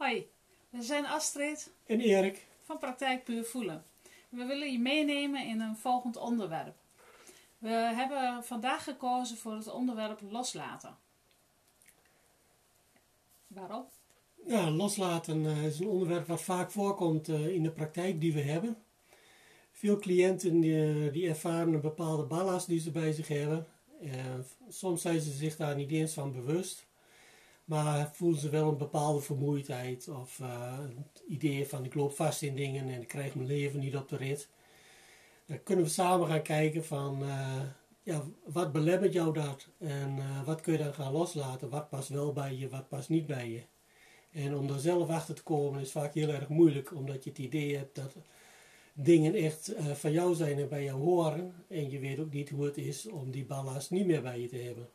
Hoi, we zijn Astrid En Erik, van Praktijk Puur Voelen. We willen je meenemen in een volgend onderwerp. We hebben vandaag gekozen voor het onderwerp loslaten. Waarom? ja, loslaten eh, is een onderwerp wat vaak voorkomt eh, in de praktijk die we hebben. Veel cliënten die, die ervaren een bepaalde ballast die ze bij zich hebben. Eh, soms zijn ze zich daar niet eens van bewust. Maar voelen ze wel een bepaalde vermoeidheid of eh, het idee van ik loop vast in dingen en ik krijg mijn leven niet op de rit. Dan kunnen we samen gaan kijken van eh, ja, wat belemmert jou dat en eh, wat kun je dan gaan loslaten. Wat past wel bij je, wat past niet bij je. En om daar zelf achter te komen is vaak heel erg moeilijk, omdat je het idee hebt dat dingen echt van jou zijn en bij jou horen. En je weet ook niet hoe het is om die ballast niet meer bij je te hebben.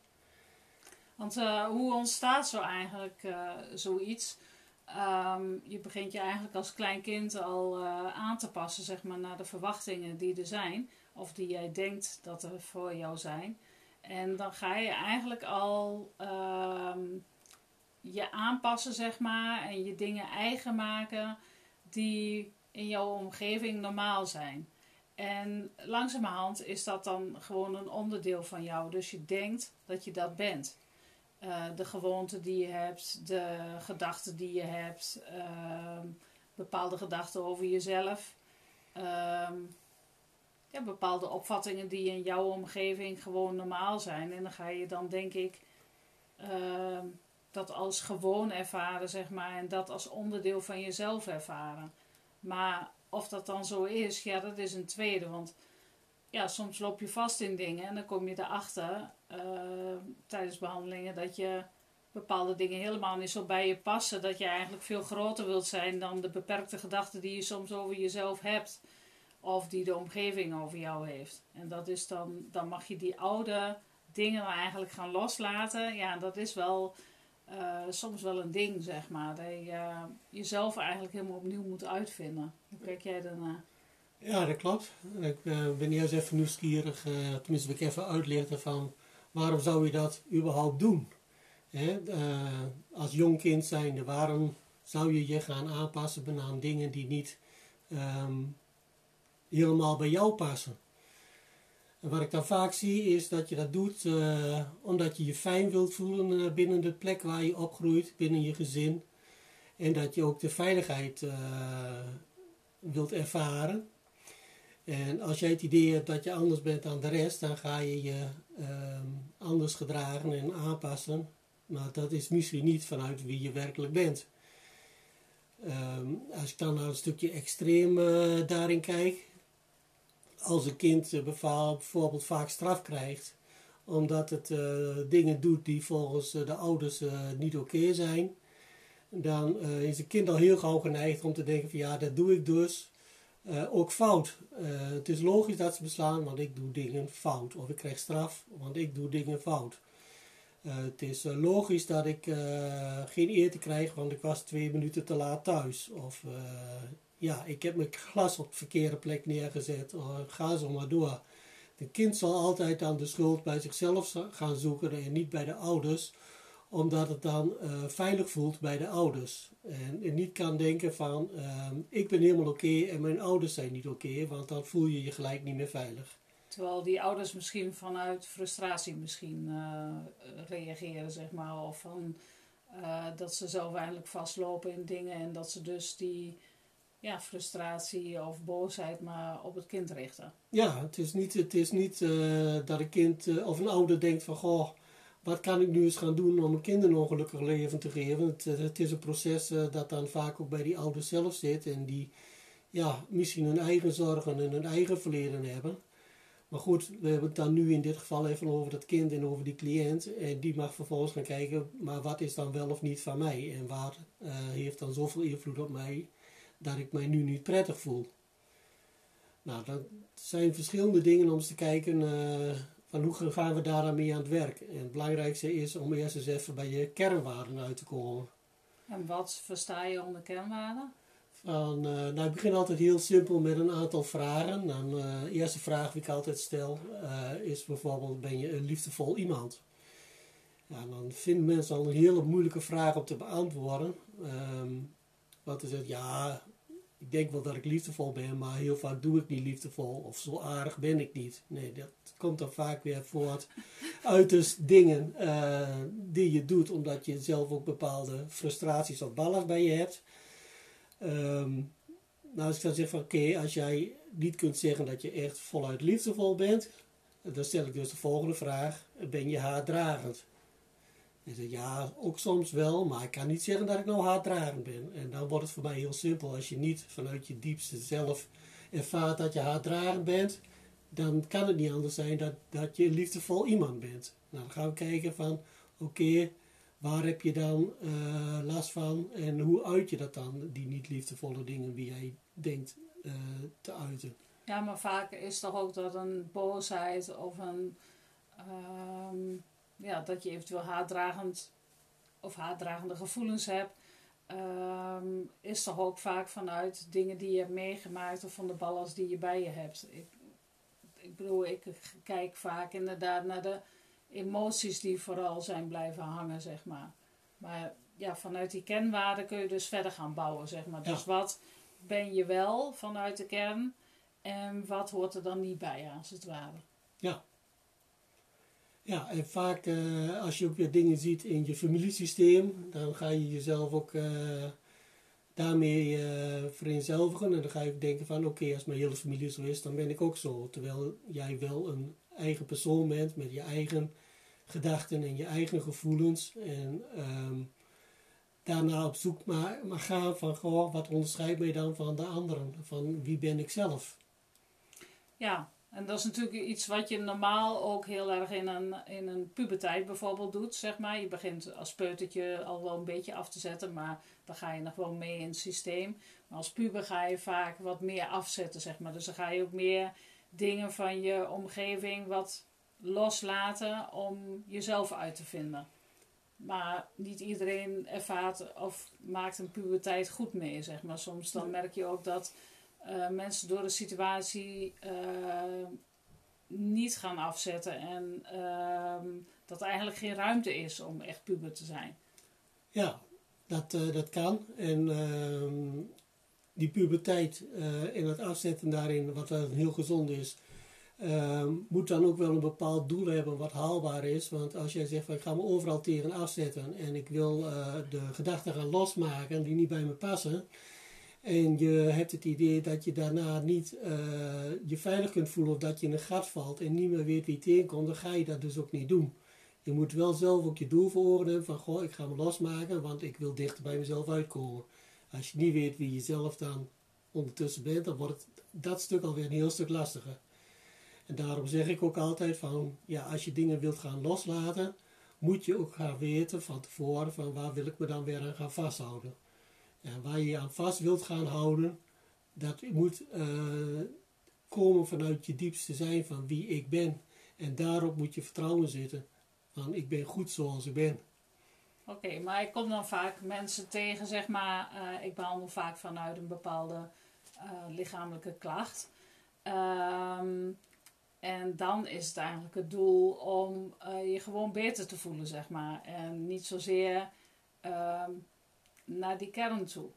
Want eh, hoe ontstaat zo eigenlijk eh, zoiets? Ehm, je begint je eigenlijk als klein kind al eh, aan te passen zeg maar, naar de verwachtingen die er zijn. Of die jij denkt dat er voor jou zijn. En dan ga je eigenlijk al ehm, je aanpassen, zeg maar. En je dingen eigen maken die in jouw omgeving normaal zijn. En langzamerhand is dat dan gewoon een onderdeel van jou. Dus je denkt dat je dat bent. Eh, de gewoonten die je hebt, de gedachten die je hebt, ehm, bepaalde gedachten over jezelf, ehm, bepaalde opvattingen die in jouw omgeving gewoon normaal zijn. En dan ga je dan denk ik ehm, dat als gewoon ervaren, zeg maar, en dat als onderdeel van jezelf ervaren. Maar of dat dan zo is, ja, dat is een tweede. Want ja, soms loop je vast in dingen en dan kom je erachter eh, tijdens behandelingen dat je bepaalde dingen helemaal niet zo bij je passen. Dat je eigenlijk veel groter wilt zijn dan de beperkte gedachten die je soms over jezelf hebt. Of die de omgeving over jou heeft. En dat is dan, dan mag je die oude dingen eigenlijk gaan loslaten. Ja, dat is wel eh, soms wel een ding, zeg maar. Dat je eh, jezelf eigenlijk helemaal opnieuw moet uitvinden. Hoe kijk jij daarnaar? Ja, dat klopt. Ik eh, ben eerst even nieuwsgierig, eh, tenminste ik even uitleggen van waarom zou je dat überhaupt doen? Eh, als jong kind zijnde, waarom zou je je gaan aanpassen aan dingen die niet ehm, helemaal bij jou passen? En wat ik dan vaak zie is dat je dat doet omdat je je fijn wilt voelen binnen de plek waar je opgroeit, binnen je gezin. En dat je ook de veiligheid wilt ervaren. En als jij het idee hebt dat je anders bent dan de rest, dan ga je je ehm, anders gedragen en aanpassen. Maar dat is misschien niet vanuit wie je werkelijk bent. Ehm, als ik dan naar een stukje extreem eh, daarin kijk. Als een kind eh, bijvoorbeeld vaak straf krijgt, omdat het eh, dingen doet die volgens de ouders niet oké zijn, dan is een kind al heel gauw geneigd om te denken van ja, dat doe ik dus eh, ook fout. Eh, het is logisch dat ze beslaan, want ik doe dingen fout. Of ik krijg straf, want ik doe dingen fout. Eh, het is logisch dat ik geen eten krijg, want ik was twee minuten te laat thuis. Of ja, ik heb mijn glas op de verkeerde plek neergezet. Of, ga zo maar door. Het kind zal altijd dan de schuld bij zichzelf gaan zoeken en niet bij de ouders omdat het dan eh, veilig voelt bij de ouders. En, en niet kan denken van, ehm, ik ben helemaal oké en mijn ouders zijn niet oké, want dan voel je je gelijk niet meer veilig. Terwijl die ouders misschien vanuit frustratie misschien eh, reageren, zeg maar. Of van, eh, dat ze zelf eigenlijk vastlopen in dingen en dat ze dus die ja, frustratie of boosheid maar op het kind richten. Ja, het is niet, het is niet dat een kind of een ouder denkt van, goh, wat kan ik nu eens gaan doen om een kind een ongelukkig leven te geven. Het, eh, het is een proces eh, dat dan vaak ook bij die ouders zelf zit en die ja, misschien hun eigen zorgen en hun eigen verleden hebben. Maar goed, we hebben het dan nu in dit geval even over dat kind en over die cliënt. En die mag vervolgens gaan kijken, maar wat is dan wel of niet van mij? En waar eh, heeft dan zoveel invloed op mij dat ik mij nu niet prettig voel? Nou, dat zijn verschillende dingen om eens te kijken van hoe gaan we daar dan mee aan het werk. En het belangrijkste is om eerst eens even bij je kernwaarden uit te komen. En wat versta je onder kernwaarden? Van, eh, nou, ik begin altijd heel simpel met een aantal vragen. Dan, eh, de eerste vraag die ik altijd stel eh, is bijvoorbeeld, ben je een liefdevol iemand? Ja, dan vinden mensen al een hele moeilijke vraag om te beantwoorden. Ehm, Want hij zegt, ja, ik denk wel dat ik liefdevol ben, maar heel vaak doe ik niet liefdevol. Of zo aardig ben ik niet. Nee, dat komt dan vaak weer voort uit dus dingen uh, die je doet, omdat je zelf ook bepaalde frustraties of ballast bij je hebt. Um, nou, als ik dan zeg van oké, als jij niet kunt zeggen dat je echt voluit liefdevol bent, dan stel ik dus de volgende vraag: ben je haatdragend? En zeg ja, ook soms wel, maar ik kan niet zeggen dat ik nou haatdragend ben. En dan wordt het voor mij heel simpel. Als je niet vanuit je diepste zelf ervaart dat je haatdragend bent, dan kan het niet anders zijn dat, dat je liefdevol iemand bent. Nou, dan gaan we kijken van oké, waar heb je dan uh, last van en hoe uit je dat dan, die niet liefdevolle dingen wie jij denkt uh, te uiten. Ja, maar vaak is toch ook dat een boosheid of een, um, ja, dat je eventueel haatdragend of haatdragende gevoelens hebt, um, is toch ook vaak vanuit dingen die je hebt meegemaakt of van de ballast die je bij je hebt. Ik, ik bedoel, ik kijk vaak inderdaad naar de emoties die vooral zijn blijven hangen, zeg maar. Maar ja, vanuit die kenwaarden kun je dus verder gaan bouwen, zeg maar. Dus wat ben je wel vanuit de kern en wat hoort er dan niet bij, als het ware. Ja. Ja, en vaak uh, als je ook weer dingen ziet in je familiesysteem, dan ga je jezelf ook uh, daarmee uh, vereenzelvigen. En dan ga je denken van oké, als mijn hele familie zo is, dan ben ik ook zo. Terwijl jij wel een eigen persoon bent met je eigen gedachten en je eigen gevoelens. En um, daarna op zoek maar, maar gaan van, goh, wat onderscheidt mij dan van de anderen? Van wie ben ik zelf? Ja, en dat is natuurlijk iets wat je normaal ook heel erg in een, in een puberteit bijvoorbeeld doet, zeg maar. Je begint als peutertje al wel een beetje af te zetten, maar dan ga je nog wel mee in het systeem. Maar als puber ga je vaak wat meer afzetten, zeg maar. Dus dan ga je ook meer dingen van je omgeving wat loslaten om jezelf uit te vinden. Maar niet iedereen ervaart of maakt een puberteit goed mee, zeg maar. Soms dan merk je ook dat uh, mensen door de situatie uh, niet gaan afzetten en uh, dat er eigenlijk geen ruimte is om echt puber te zijn. Ja, dat, uh, dat kan. En ehm, die puberteit en het afzetten daarin, wat heel gezond is, uh, moet dan ook wel een bepaald doel hebben wat haalbaar is. Want als jij zegt van ik ga me overal tegen afzetten en ik wil de gedachten gaan losmaken die niet bij me passen. En je hebt het idee dat je daarna niet uh, je veilig kunt voelen of dat je in een gat valt en niet meer weet wie tegenkomt, dan ga je dat dus ook niet doen. Je moet wel zelf ook je doel verordenen van goh, ik ga me losmaken, want ik wil dichter bij mezelf uitkomen. Als je niet weet wie je zelf dan ondertussen bent, dan wordt dat stuk alweer een heel stuk lastiger. En daarom zeg ik ook altijd van, ja, als je dingen wilt gaan loslaten, moet je ook gaan weten van tevoren van waar wil ik me dan weer aan gaan vasthouden. En waar je je aan vast wilt gaan houden, dat moet uh, komen vanuit je diepste zijn van wie ik ben. En daarop moet je vertrouwen zitten. Van ik ben goed zoals ik ben. Oké, maar ik kom dan vaak mensen tegen, zeg maar, uh, ik behandel vaak vanuit een bepaalde uh, lichamelijke klacht. Um, en dan is het eigenlijk het doel om je gewoon beter te voelen, zeg maar. En niet zozeer uh, naar die kern toe.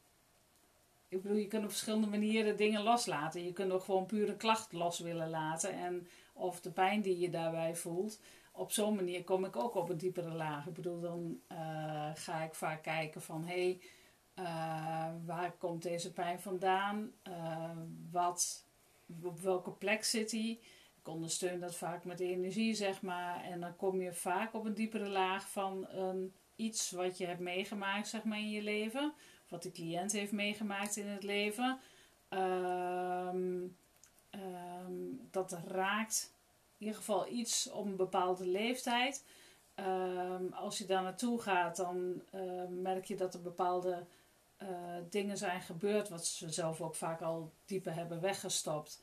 Ik bedoel, je kunt op verschillende manieren dingen loslaten. Je kunt ook gewoon puur een klacht los willen laten. En of de pijn die je daarbij voelt. Op zo'n manier kom ik ook op een diepere laag. Ik bedoel, dan uh, ga ik vaak kijken van... hey, uh, waar komt deze pijn vandaan? wat, op welke plek zit hij? ondersteun dat vaak met energie, zeg maar. En dan kom je vaak op een diepere laag van een, iets wat je hebt meegemaakt, zeg maar, in je leven. Of wat de cliënt heeft meegemaakt in het leven. Um, um, dat raakt in ieder geval iets op een bepaalde leeftijd. Um, als je daar naartoe gaat, dan merk je dat er bepaalde uh, dingen zijn gebeurd, wat ze zelf ook vaak al dieper hebben weggestopt.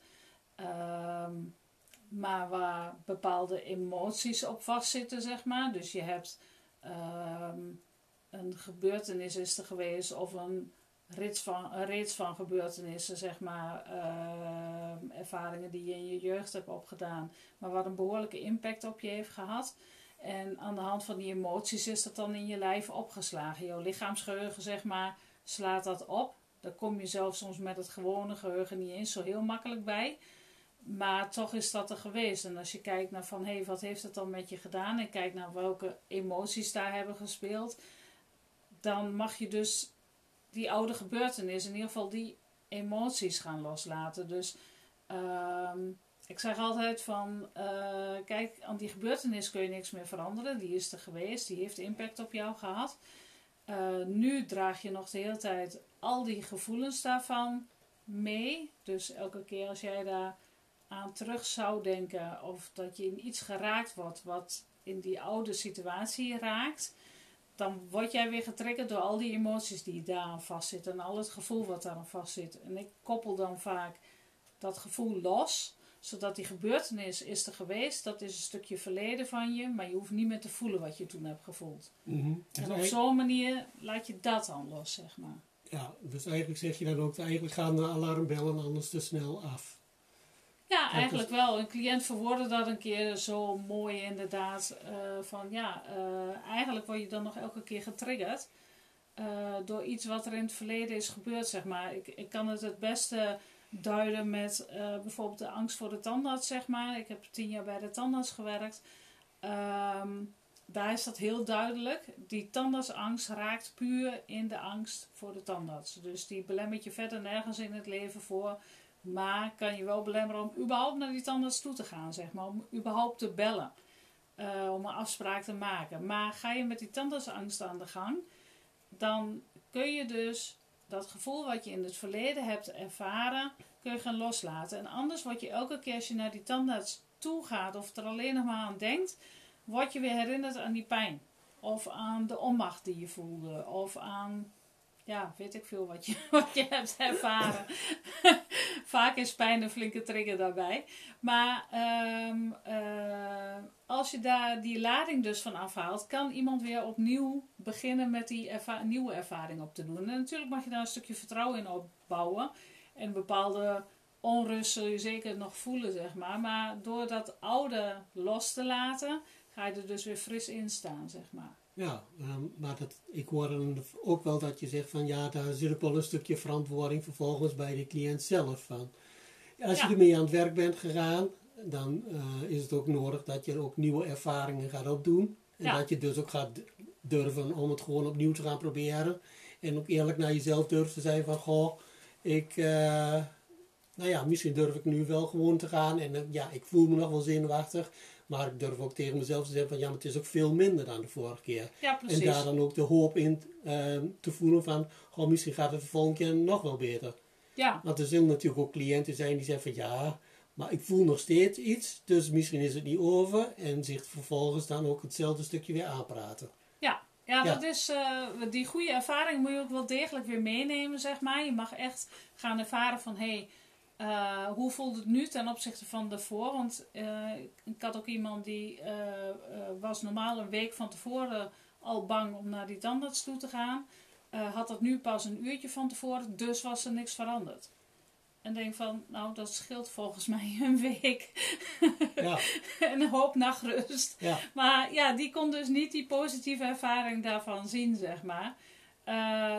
Maar waar bepaalde emoties op vastzitten, zeg maar. Dus je hebt um, een gebeurtenis is er geweest of een rits van, een van gebeurtenissen, zeg maar, uh, ervaringen die je in je jeugd hebt opgedaan, maar wat een behoorlijke impact op je heeft gehad. En aan de hand van die emoties is dat dan in je lijf opgeslagen. Jouw lichaamsgeheugen, zeg maar, slaat dat op. Daar kom je zelf soms met het gewone geheugen niet eens zo heel makkelijk bij. Maar toch is dat er geweest. En als je kijkt naar van, hey, wat heeft het dan met je gedaan? En kijkt naar welke emoties daar hebben gespeeld. Dan mag je dus die oude gebeurtenis, in ieder geval die emoties gaan loslaten. Dus ehm, ik zeg altijd van, uh, kijk, aan die gebeurtenis kun je niks meer veranderen. Die is er geweest, die heeft impact op jou gehad. Uh, nu draag je nog de hele tijd al die gevoelens daarvan mee. Dus elke keer als jij daar aan terug zou denken of dat je in iets geraakt wordt wat in die oude situatie raakt, dan word jij weer getriggerd door al die emoties die daar aan vastzitten en al het gevoel wat daar aan vastzit. En ik koppel dan vaak dat gevoel los, zodat die gebeurtenis is er geweest, dat is een stukje verleden van je, maar je hoeft niet meer te voelen wat je toen hebt gevoeld. Mm En op zo'n manier laat je dat dan los, zeg maar. Ja, dus eigenlijk zeg je dan ook, eigenlijk gaan de alarmbellen anders te snel af. Ja, eigenlijk wel. Een cliënt verwoordde dat een keer zo mooi inderdaad. Uh, van ja, uh, eigenlijk word je dan nog elke keer getriggerd. Uh, door iets wat er in het verleden is gebeurd, zeg maar. Ik, ik kan het het beste duiden met bijvoorbeeld de angst voor de tandarts, zeg maar. Ik heb tien jaar bij de tandarts gewerkt. Um, daar is dat heel duidelijk. Die tandartsangst raakt puur in de angst voor de tandarts. Dus die belemmert je verder nergens in het leven voor maar kan je wel belemmeren om überhaupt naar die tandarts toe te gaan, zeg maar. Om überhaupt te bellen. Uh, om een afspraak te maken. Maar ga je met die tandartsangst aan de gang, dan kun je dus dat gevoel wat je in het verleden hebt ervaren, kun je gaan loslaten. En anders word je elke keer als je naar die tandarts toe gaat of er alleen nog maar aan denkt, word je weer herinnerd aan die pijn. Of aan de onmacht die je voelde. Of aan ja, weet ik veel wat je, wat je hebt ervaren. Vaak is pijn een flinke trigger daarbij. Maar um, uh, als je daar die lading dus van afhaalt, kan iemand weer opnieuw beginnen met die nieuwe ervaring op te doen. En natuurlijk mag je daar een stukje vertrouwen in opbouwen. En bepaalde onrust zul je zeker nog voelen, zeg maar. Maar door dat oude los te laten, ga je er dus weer fris in staan, zeg maar. Ja, um, maar dat, ik hoor ook wel dat je zegt van ja, daar zit ook wel een stukje verantwoording vervolgens bij de cliënt zelf van. Als je ermee aan het werk bent gegaan, dan uh, is het ook nodig dat je ook nieuwe ervaringen gaat opdoen. En ja. dat je dus ook gaat durven om het gewoon opnieuw te gaan proberen. En ook eerlijk naar jezelf durft te zijn van goh, ik, uh, nou ja, misschien durf ik nu wel gewoon te gaan. En uh, ja, ik voel me nog wel zenuwachtig. Maar ik durf ook tegen mezelf te zeggen van ja, maar het is ook veel minder dan de vorige keer. Ja. En daar dan ook de hoop in uh, te voelen van, goh, misschien gaat het de volgende keer nog wel beter. Ja. Want er zullen natuurlijk ook cliënten zijn die zeggen van ja, maar ik voel nog steeds iets, dus misschien is het niet over. En zich vervolgens dan ook hetzelfde stukje weer aanpraten. Ja, ja, ja. dat is, uh, die goede ervaring moet je ook wel degelijk weer meenemen, zeg maar. Je mag echt gaan ervaren van, hé, hey, uh, hoe voelt het nu ten opzichte van daarvoor? Want uh, ik had ook iemand die uh, was normaal een week van tevoren al bang om naar die tandarts toe te gaan. had dat nu pas een uurtje van tevoren, dus was er niks veranderd. En denk van, nou dat scheelt volgens mij een week. Ja. en een hoop nachtrust. Ja. Maar ja, die kon dus niet die positieve ervaring daarvan zien, zeg maar.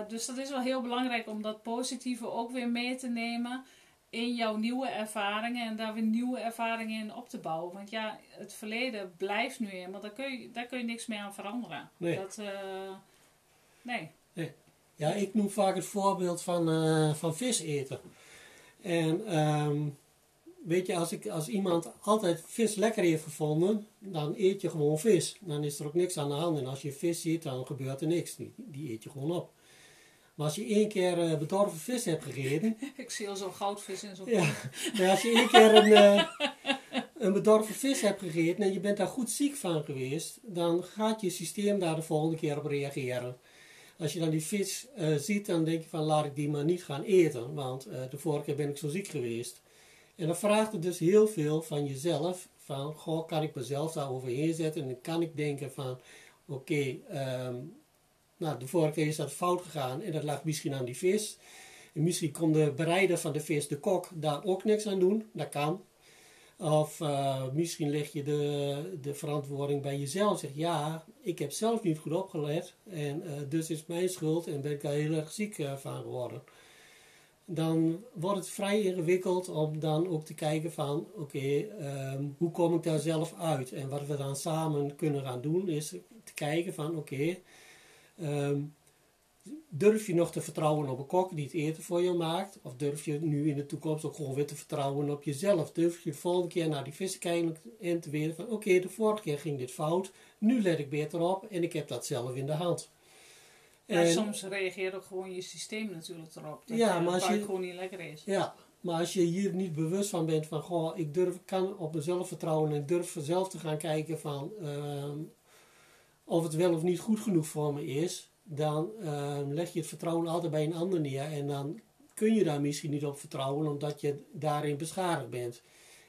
dus dat is wel heel belangrijk om dat positieve ook weer mee te nemen in jouw nieuwe ervaringen en daar weer nieuwe ervaringen in op te bouwen. Want ja, het verleden blijft nu in, maar daar kun je, daar kun je niks meer aan veranderen. Nee. Dat, uh, nee. nee. Ja, ik noem vaak het voorbeeld van, uh, van vis eten. En um, weet je, als, ik, als iemand altijd vis lekker heeft gevonden, dan eet je gewoon vis. Dan is er ook niks aan de hand. En als je vis ziet, dan gebeurt er niks. Die, die eet je gewoon op. Maar als je één keer uh, bedorven vis hebt gegeten. Ik zie al zo'n goudvis in zo'n. Ja, maar als je één keer een, uh, een bedorven vis hebt gegeten en je bent daar goed ziek van geweest, dan gaat je systeem daar de volgende keer op reageren. Als je dan die vis uh, ziet, dan denk je van laat ik die maar niet gaan eten, want de vorige keer ben ik zo ziek geweest. En dan vraagt het dus heel veel van jezelf, van goh, kan ik mezelf daar overheen zetten en dan kan ik denken van oké, okay, um, nou, de vorige keer is dat fout gegaan en dat lag misschien aan die vis. En misschien kon de bereider van de vis, de kok, daar ook niks aan doen. Dat kan. Of uh, misschien leg je de, de verantwoording bij jezelf. Zeg ja, ik heb zelf niet goed opgelet. En uh, dus is mijn schuld en ben ik daar heel erg ziek uh, van geworden. Dan wordt het vrij ingewikkeld om dan ook te kijken van oké, um, hoe kom ik daar zelf uit? En wat we dan samen kunnen gaan doen is te kijken van oké, um, durf je nog te vertrouwen op een kok die het eten voor je maakt? Of durf je nu in de toekomst ook gewoon weer te vertrouwen op jezelf? Durf je de volgende keer naar die vissen kijken en te weten van oké, okay, de vorige keer ging dit fout, nu let ik beter op en ik heb dat zelf in de hand. En, soms reageert ook gewoon je systeem natuurlijk erop. Dat ja, maar als je gewoon niet lekker is. Ja, maar als je hier niet bewust van bent van goh, ik durf, kan op mezelf vertrouwen en ik durf zelf te gaan kijken van uh, of het wel of niet goed genoeg voor me is, dan uh, leg je het vertrouwen altijd bij een ander neer. En dan kun je daar misschien niet op vertrouwen, omdat je daarin beschadigd bent.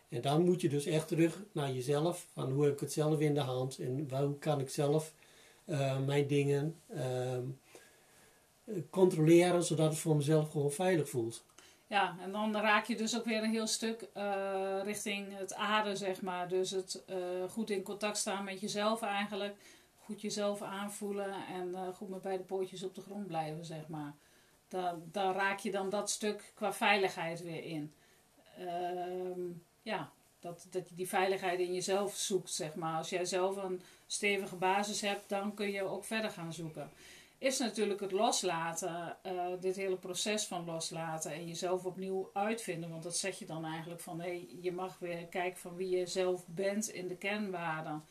En dan moet je dus echt terug naar jezelf. Van hoe heb ik het zelf in de hand en hoe kan ik zelf uh, mijn dingen uh, controleren, zodat het voor mezelf gewoon veilig voelt. Ja, en dan raak je dus ook weer een heel stuk uh, richting het aarde, zeg maar. Dus het goed in contact staan met jezelf eigenlijk goed jezelf aanvoelen en uh, goed met beide pootjes op de grond blijven, zeg maar. Dan, raak je dan dat stuk qua veiligheid weer in. Uh, ja, dat, dat je die veiligheid in jezelf zoekt, zeg maar. Als jij zelf een stevige basis hebt, dan kun je ook verder gaan zoeken. Is natuurlijk het loslaten, uh, dit hele proces van loslaten en jezelf opnieuw uitvinden. Want dat zeg je dan eigenlijk van, hé, hey, je mag weer kijken van wie je zelf bent in de kernwaarden.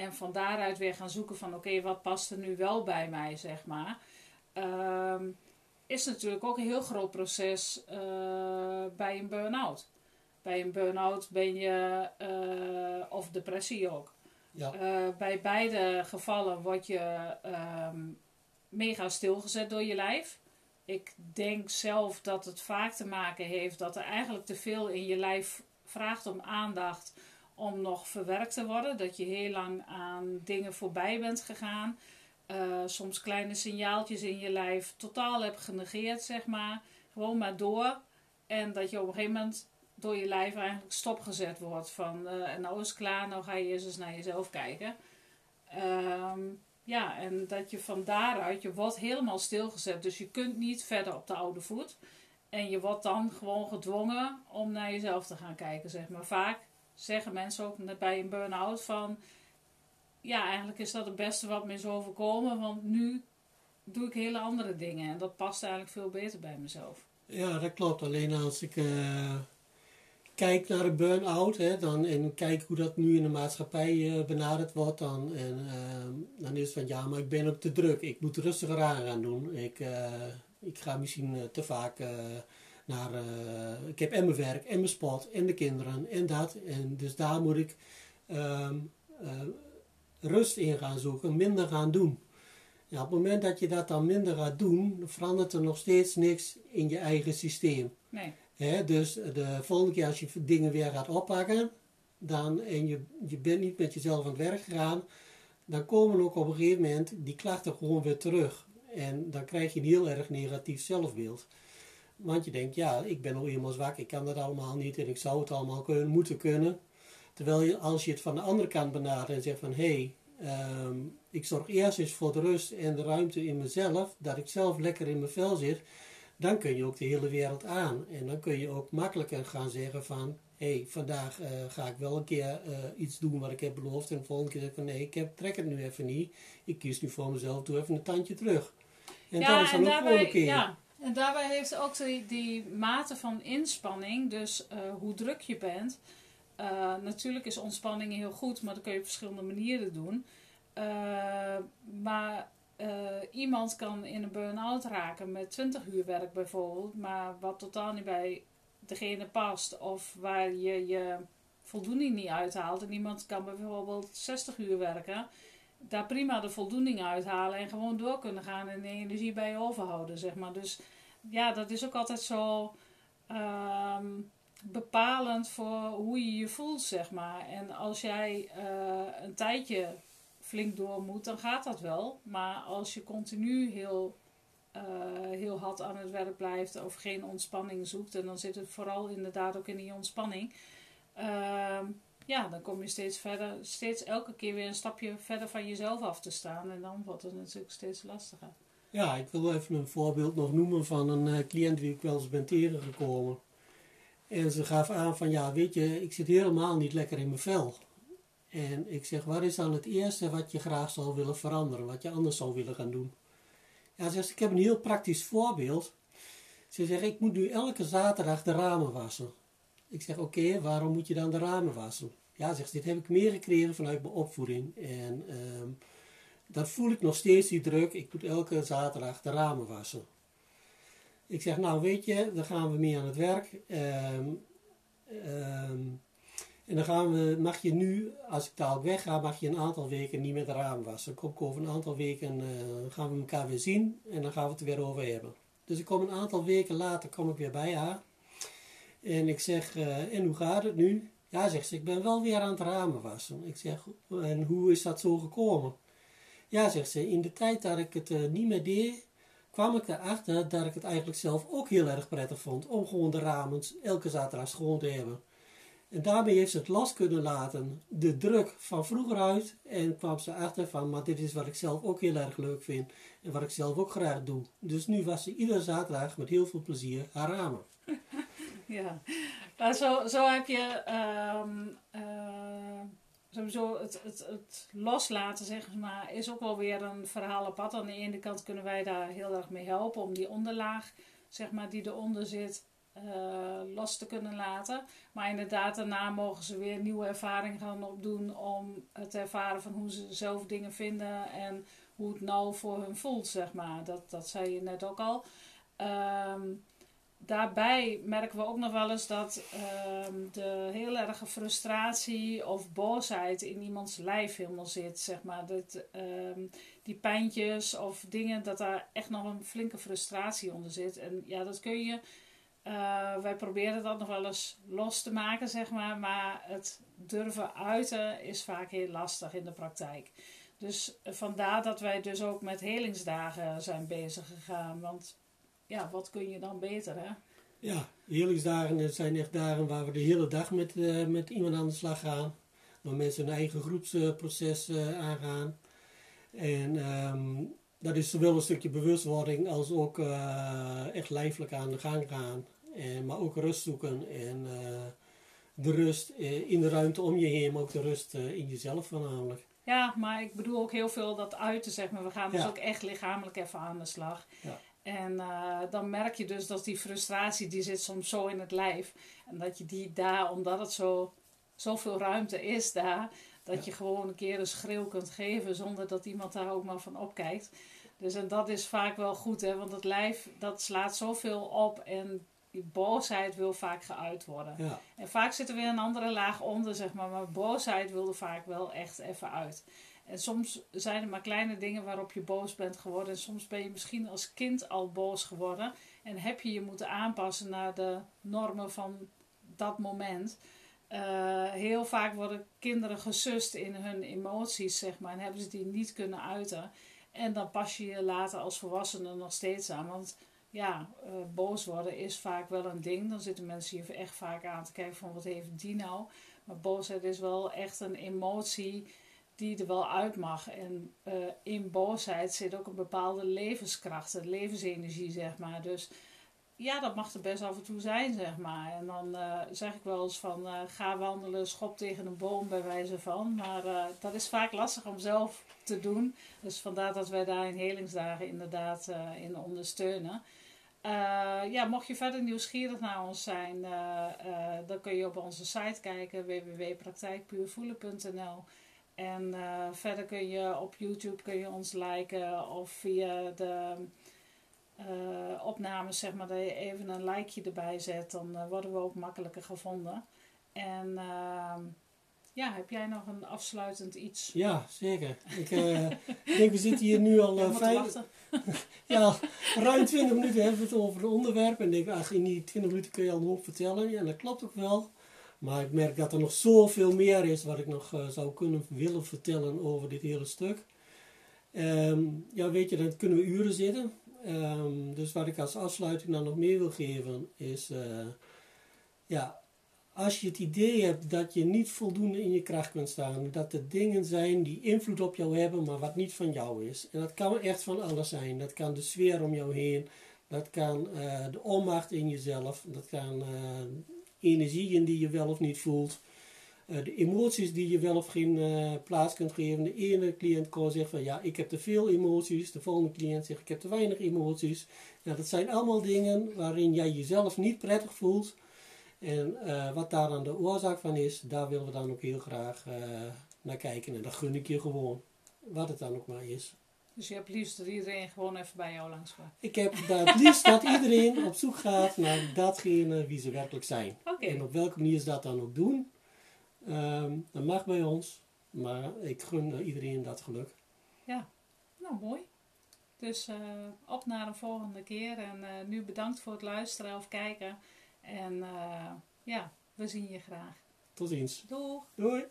En van daaruit weer gaan zoeken van oké, wat past er nu wel bij mij, zeg maar. Um, is natuurlijk ook een heel groot proces uh, bij een burn-out. Bij een burn-out ben je, uh, of depressie ook. Ja. Uh, bij beide gevallen word je um, mega stilgezet door je lijf. Ik denk zelf dat het vaak te maken heeft dat er eigenlijk te veel in je lijf vraagt om aandacht om nog verwerkt te worden. Dat je heel lang aan dingen voorbij bent gegaan. Uh, soms kleine signaaltjes in je lijf totaal hebt genegeerd, zeg maar. Gewoon maar door. En dat je op een gegeven moment door je lijf eigenlijk stopgezet wordt. Van, uh, nou is het klaar, nou ga je eerst eens naar jezelf kijken. Um, ja, en dat je van daaruit, je wordt helemaal stilgezet. Dus je kunt niet verder op de oude voet. En je wordt dan gewoon gedwongen om naar jezelf te gaan kijken, zeg maar. Vaak zeggen mensen ook bij een burn-out van... Ja, eigenlijk is dat het beste wat me is overkomen, want nu doe ik hele andere dingen. En dat past eigenlijk veel beter bij mezelf. Ja, dat klopt. Alleen als ik uh, kijk naar een burn-out dan, en kijk hoe dat nu in de maatschappij uh, benaderd wordt, dan, en, uh, dan is het van ja, maar ik ben ook te druk. Ik moet rustiger aan gaan doen. Ik, ik ga misschien te vaak naar, uh, ik heb en mijn werk en mijn sport en de kinderen en dat. En dus daar moet ik um, uh, rust in gaan zoeken, minder gaan doen. Ja, op het moment dat je dat dan minder gaat doen, verandert er nog steeds niks in je eigen systeem. Nee. He, dus de volgende keer als je dingen weer gaat oppakken, dan, en je, je bent niet met jezelf aan het werk gegaan, dan komen ook op een gegeven moment die klachten gewoon weer terug. En dan krijg je een heel erg negatief zelfbeeld. Want je denkt, ja, ik ben al eenmaal zwak, ik kan dat allemaal niet en ik zou het allemaal kunnen, moeten kunnen. Terwijl je, als je het van de andere kant benadert en zegt van, hé, hey, um, ik zorg eerst eens voor de rust en de ruimte in mezelf, dat ik zelf lekker in mijn vel zit, dan kun je ook de hele wereld aan. En dan kun je ook makkelijker gaan zeggen van, hé, hey, vandaag uh, ga ik wel een keer uh, iets doen wat ik heb beloofd. En de volgende keer zeg ik van, nee, ik heb, trek het nu even niet. Ik kies nu voor mezelf, doe even een tandje terug. En ja, dat is dan ook daarbij, een keer. Ja. En daarbij heeft ook die, die mate van inspanning, dus uh, hoe druk je bent. Uh, natuurlijk is ontspanning heel goed, maar dat kun je op verschillende manieren doen. Uh, maar iemand kan in een burn-out raken met 20 uur werk bijvoorbeeld, maar wat totaal niet bij degene past of waar je je voldoening niet uithaalt. En iemand kan bijvoorbeeld 60 uur werken daar prima de voldoening uithalen en gewoon door kunnen gaan en de energie bij je overhouden, zeg maar. Dus ja, dat is ook altijd zo um, bepalend voor hoe je je voelt, zeg maar. En als jij uh, een tijdje flink door moet, dan gaat dat wel. Maar als je continu heel, uh, heel hard aan het werk blijft of geen ontspanning zoekt, en dan zit het vooral inderdaad ook in die ontspanning. ehm, ja, dan kom je steeds verder, steeds elke keer weer een stapje verder van jezelf af te staan. En dan wordt het natuurlijk steeds lastiger. Ja, ik wil even een voorbeeld nog noemen van een uh, cliënt die ik wel eens ben tegengekomen. En ze gaf aan van, ja, weet je, ik zit helemaal niet lekker in mijn vel. En ik zeg, wat is dan het eerste wat je graag zou willen veranderen, wat je anders zou willen gaan doen? Ja, ze zegt, ik heb een heel praktisch voorbeeld. Ze zegt, ik moet nu elke zaterdag de ramen wassen. Ik zeg, oké, waarom moet je dan de ramen wassen? Ja, zegt dit heb ik meegekregen vanuit mijn opvoeding. En um, dat voel ik nog steeds, die druk. Ik moet elke zaterdag de ramen wassen. Ik zeg, nou weet je, dan gaan we mee aan het werk. Um, um, en dan gaan we, mag je nu, als ik daar wegga, mag je een aantal weken niet meer de ramen wassen. Dan kom ik over een aantal weken, uh, gaan we elkaar weer zien en dan gaan we het er weer over hebben. Dus ik kom een aantal weken later kom ik weer bij haar. En ik zeg, uh, en hoe gaat het nu? Ja, zegt ze, ik ben wel weer aan het ramen wassen. Ik zeg, en hoe is dat zo gekomen? Ja, zegt ze, in de tijd dat ik het uh, niet meer deed, kwam ik erachter dat ik het eigenlijk zelf ook heel erg prettig vond om gewoon de ramen elke zaterdag schoon te hebben. En daarmee heeft ze het last kunnen laten, de druk van vroeger uit. En kwam ze achter van, maar dit is wat ik zelf ook heel erg leuk vind. En wat ik zelf ook graag doe. Dus nu was ze iedere zaterdag met heel veel plezier haar ramen. Ja, maar zo, zo heb je um, uh, sowieso het, het, het loslaten, zeg maar, is ook wel weer een verhaal apart. Aan de ene kant kunnen wij daar heel erg mee helpen om die onderlaag, zeg maar, die eronder zit, uh, los te kunnen laten. Maar inderdaad, daarna mogen ze weer nieuwe ervaringen gaan opdoen om te ervaren van hoe ze zelf dingen vinden en hoe het nou voor hun voelt, zeg maar. Dat, dat zei je net ook al. Um, daarbij merken we ook nog wel eens dat um, de heel erge frustratie of boosheid in iemands lijf helemaal zit. Zeg maar. Dat, um, die pijntjes of dingen, dat daar echt nog een flinke frustratie onder zit. En ja, dat kun je. Uh, wij proberen dat nog wel eens los te maken, zeg maar. Maar het durven uiten is vaak heel lastig in de praktijk. Dus vandaar dat wij dus ook met helingsdagen zijn bezig gegaan. Want ja, wat kun je dan beter, hè? Ja, helingsdagen zijn echt dagen waar we de hele dag met, uh, met iemand aan de slag gaan. Waar mensen hun eigen groepsproces uh, aangaan. En um, dat is zowel een stukje bewustwording als ook uh, echt lijfelijk aan de gang gaan. En, maar ook rust zoeken en de rust in de ruimte om je heen, maar ook de rust in jezelf voornamelijk. Ja, maar ik bedoel ook heel veel dat uiten, zeg maar. We gaan dus ook echt lichamelijk even aan de slag. Ja. En uh, dan merk je dus dat die frustratie, die zit soms zo in het lijf. En dat je die daar, omdat het zo, zoveel ruimte is daar, dat ja. je gewoon een keer een schreeuw kunt geven zonder dat iemand daar ook maar van opkijkt. Dus en dat is vaak wel goed, hè, want het lijf dat slaat zoveel op en die boosheid wil vaak geuit worden. Ja. En vaak zit er weer een andere laag onder, zeg maar, maar boosheid wil er vaak wel echt even uit. En soms zijn er maar kleine dingen waarop je boos bent geworden. En soms ben je misschien als kind al boos geworden. En heb je je moeten aanpassen naar de normen van dat moment. Uh, heel vaak worden kinderen gesust in hun emoties, zeg maar. En hebben ze die niet kunnen uiten. En dan pas je je later als volwassene nog steeds aan. Want ja, uh, boos worden is vaak wel een ding. Dan zitten mensen je echt vaak aan te kijken van wat heeft die nou. Maar boosheid is wel echt een emotie die er wel uit mag. En uh, in boosheid zit ook een bepaalde levenskracht, een levensenergie, zeg maar. Dus ja, dat mag er best af en toe zijn, zeg maar. En dan uh, zeg ik wel eens van, uh, ga wandelen, schop tegen een boom, bij wijze van. Maar dat is vaak lastig om zelf te doen. Dus vandaar dat wij daar in helingsdagen inderdaad in ondersteunen. ja, mocht je verder nieuwsgierig naar ons zijn, dan kun je op onze site kijken, www.praktijkpuurvoelen.nl. En uh, verder kun je op YouTube kun je ons liken of via de uh, opnames, zeg maar, dat je even een likeje erbij zet. Dan uh, worden we ook makkelijker gevonden. En ehm, ja, heb jij nog een afsluitend iets? Ja, zeker. Ik denk, we zitten hier nu al vijf... ja, ruim 20 minuten hebben we het over het onderwerp. En ik denk, ach, in die 20 minuten kun je al een hoop vertellen. Ja, dat klopt ook wel. Maar ik merk dat er nog zoveel meer is wat ik nog uh, zou kunnen willen vertellen over dit hele stuk. Um, ja, weet je, dan kunnen we uren zitten. Um, dus wat ik als afsluiting dan nog meer wil geven is, uh, ja, als je het idee hebt dat je niet voldoende in je kracht kunt staan, dat er dingen zijn die invloed op jou hebben, maar wat niet van jou is. En dat kan echt van alles zijn. Dat kan de sfeer om jou heen, dat kan eh, de onmacht in jezelf, dat kan energieën die je wel of niet voelt. Uh, de emoties die je wel of geen plaats kunt geven. De ene cliënt kan zeggen van ja, ik heb te veel emoties. De volgende cliënt zegt ik heb te weinig emoties. Dat zijn allemaal dingen waarin jij jezelf niet prettig voelt. En uh, wat daar dan de oorzaak van is, daar willen we dan ook heel graag naar kijken. En dat gun ik je gewoon, wat het dan ook maar is. Dus je hebt liefst dat iedereen gewoon even bij jou langs gaat? Ik heb het liefst dat iedereen op zoek gaat naar datgene wie ze werkelijk zijn. Okay. En op welke manier ze dat dan ook doen, um, dat mag bij ons. Maar ik gun uh, iedereen dat geluk. Ja, nou mooi. Dus uh, op naar een volgende keer. En uh, nu bedankt voor het luisteren of kijken. En uh, ja, we zien je graag. Tot ziens. Doeg. Doei.